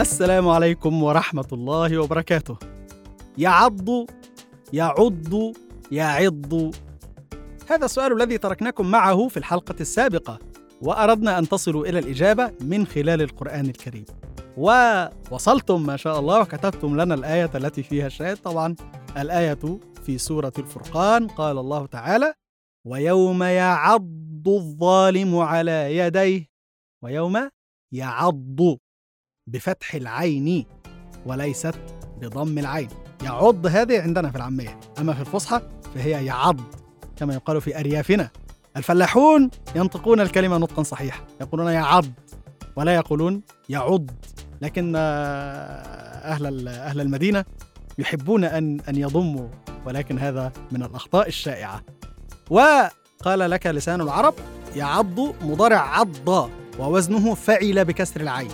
السلام عليكم ورحمة الله وبركاته. يعض يعض يعض هذا السؤال الذي تركناكم معه في الحلقة السابقة وأردنا أن تصلوا إلى الإجابة من خلال القرآن الكريم. ووصلتم ما شاء الله وكتبتم لنا الآية التي فيها الشاهد. طبعا الآية في سورة الفرقان قال الله تعالى ويوم يعض الظالم على يديه ويوم يعض بفتح العين وليست بضم العين. يعض هذه عندنا في العامية أما في الفصحى فهي يعض كما يقال في أريافنا. الفلاحون ينطقون الكلمة نطقا صحيحا يقولون يعض ولا يقولون يعض. لكن أهل أهل المدينة يحبون أن أن يضموا ولكن هذا من الأخطاء الشائعة. وقال لك لسان العرب يعض مضارع عض ووزنه فعل بكسر العين.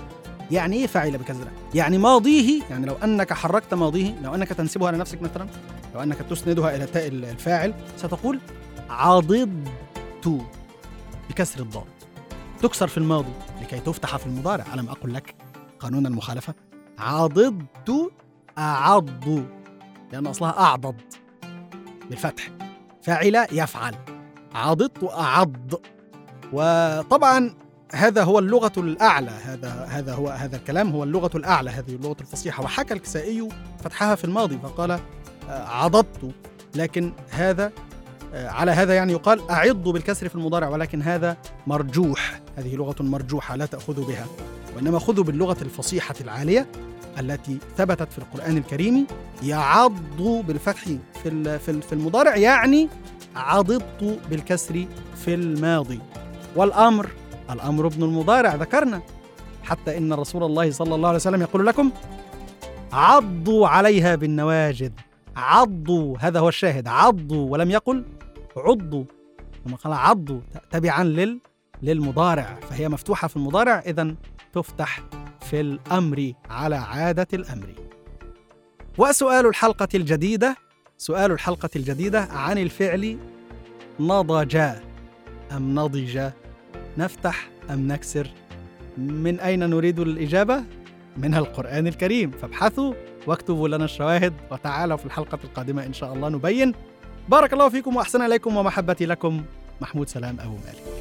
يعني إيه فعل بكسر يعني ماضيه يعني لو أنك حركت ماضيه لو أنك تنسبها لنفسك مثلا لو أنك تسندها إلى تاء الفاعل ستقول عضضت بكسر الضاد. تكسر في الماضي لكي تفتح في المضارع. ألم أقل لك قانون المخالفه عضضت أعض لأن أصلها اعضض بالفتح. فعل يفعل. عضضت أعض. وطبعا هذا هو اللغة الأعلى هذا هذا هو هذا الكلام هو اللغة الأعلى هذه اللغة الفصيحة. وحكى الكسائي فتحها في الماضي فقال عضضت لكن هذا على هذا يعني يقال أعض بالكسر في المضارع ولكن هذا مرجوح هذه لغة مرجوحة لا تأخذوا بها. وإنما خذوا باللغة الفصيحة العالية التي ثبتت في القرآن الكريم يعض بالفتح في في المضارع يعني عضضت بالكسر في الماضي. والأمر الأمر ابن المضارع ذكرنا. حتى إن رسول الله صلى الله عليه وسلم يقول لكم عضوا عليها بالنواجذ. عضوا. هذا هو الشاهد. عضوا ولم يقل عضوا. لما قال عضوا. تبعا لل للمضارع فهي مفتوحة في المضارع إذا تفتح في الأمر على عادة الأمر. وسؤال الحلقة الجديدة سؤال الحلقة الجديدة عن الفعل نضج أم نضج نفتح أم نكسر؟ من أين نريد الإجابة؟ من القرآن الكريم فابحثوا واكتبوا لنا الشواهد وتعالوا في الحلقة القادمة إن شاء الله نبين بارك الله فيكم وأحسن إليكم ومحبتي لكم محمود سلام أبو مالك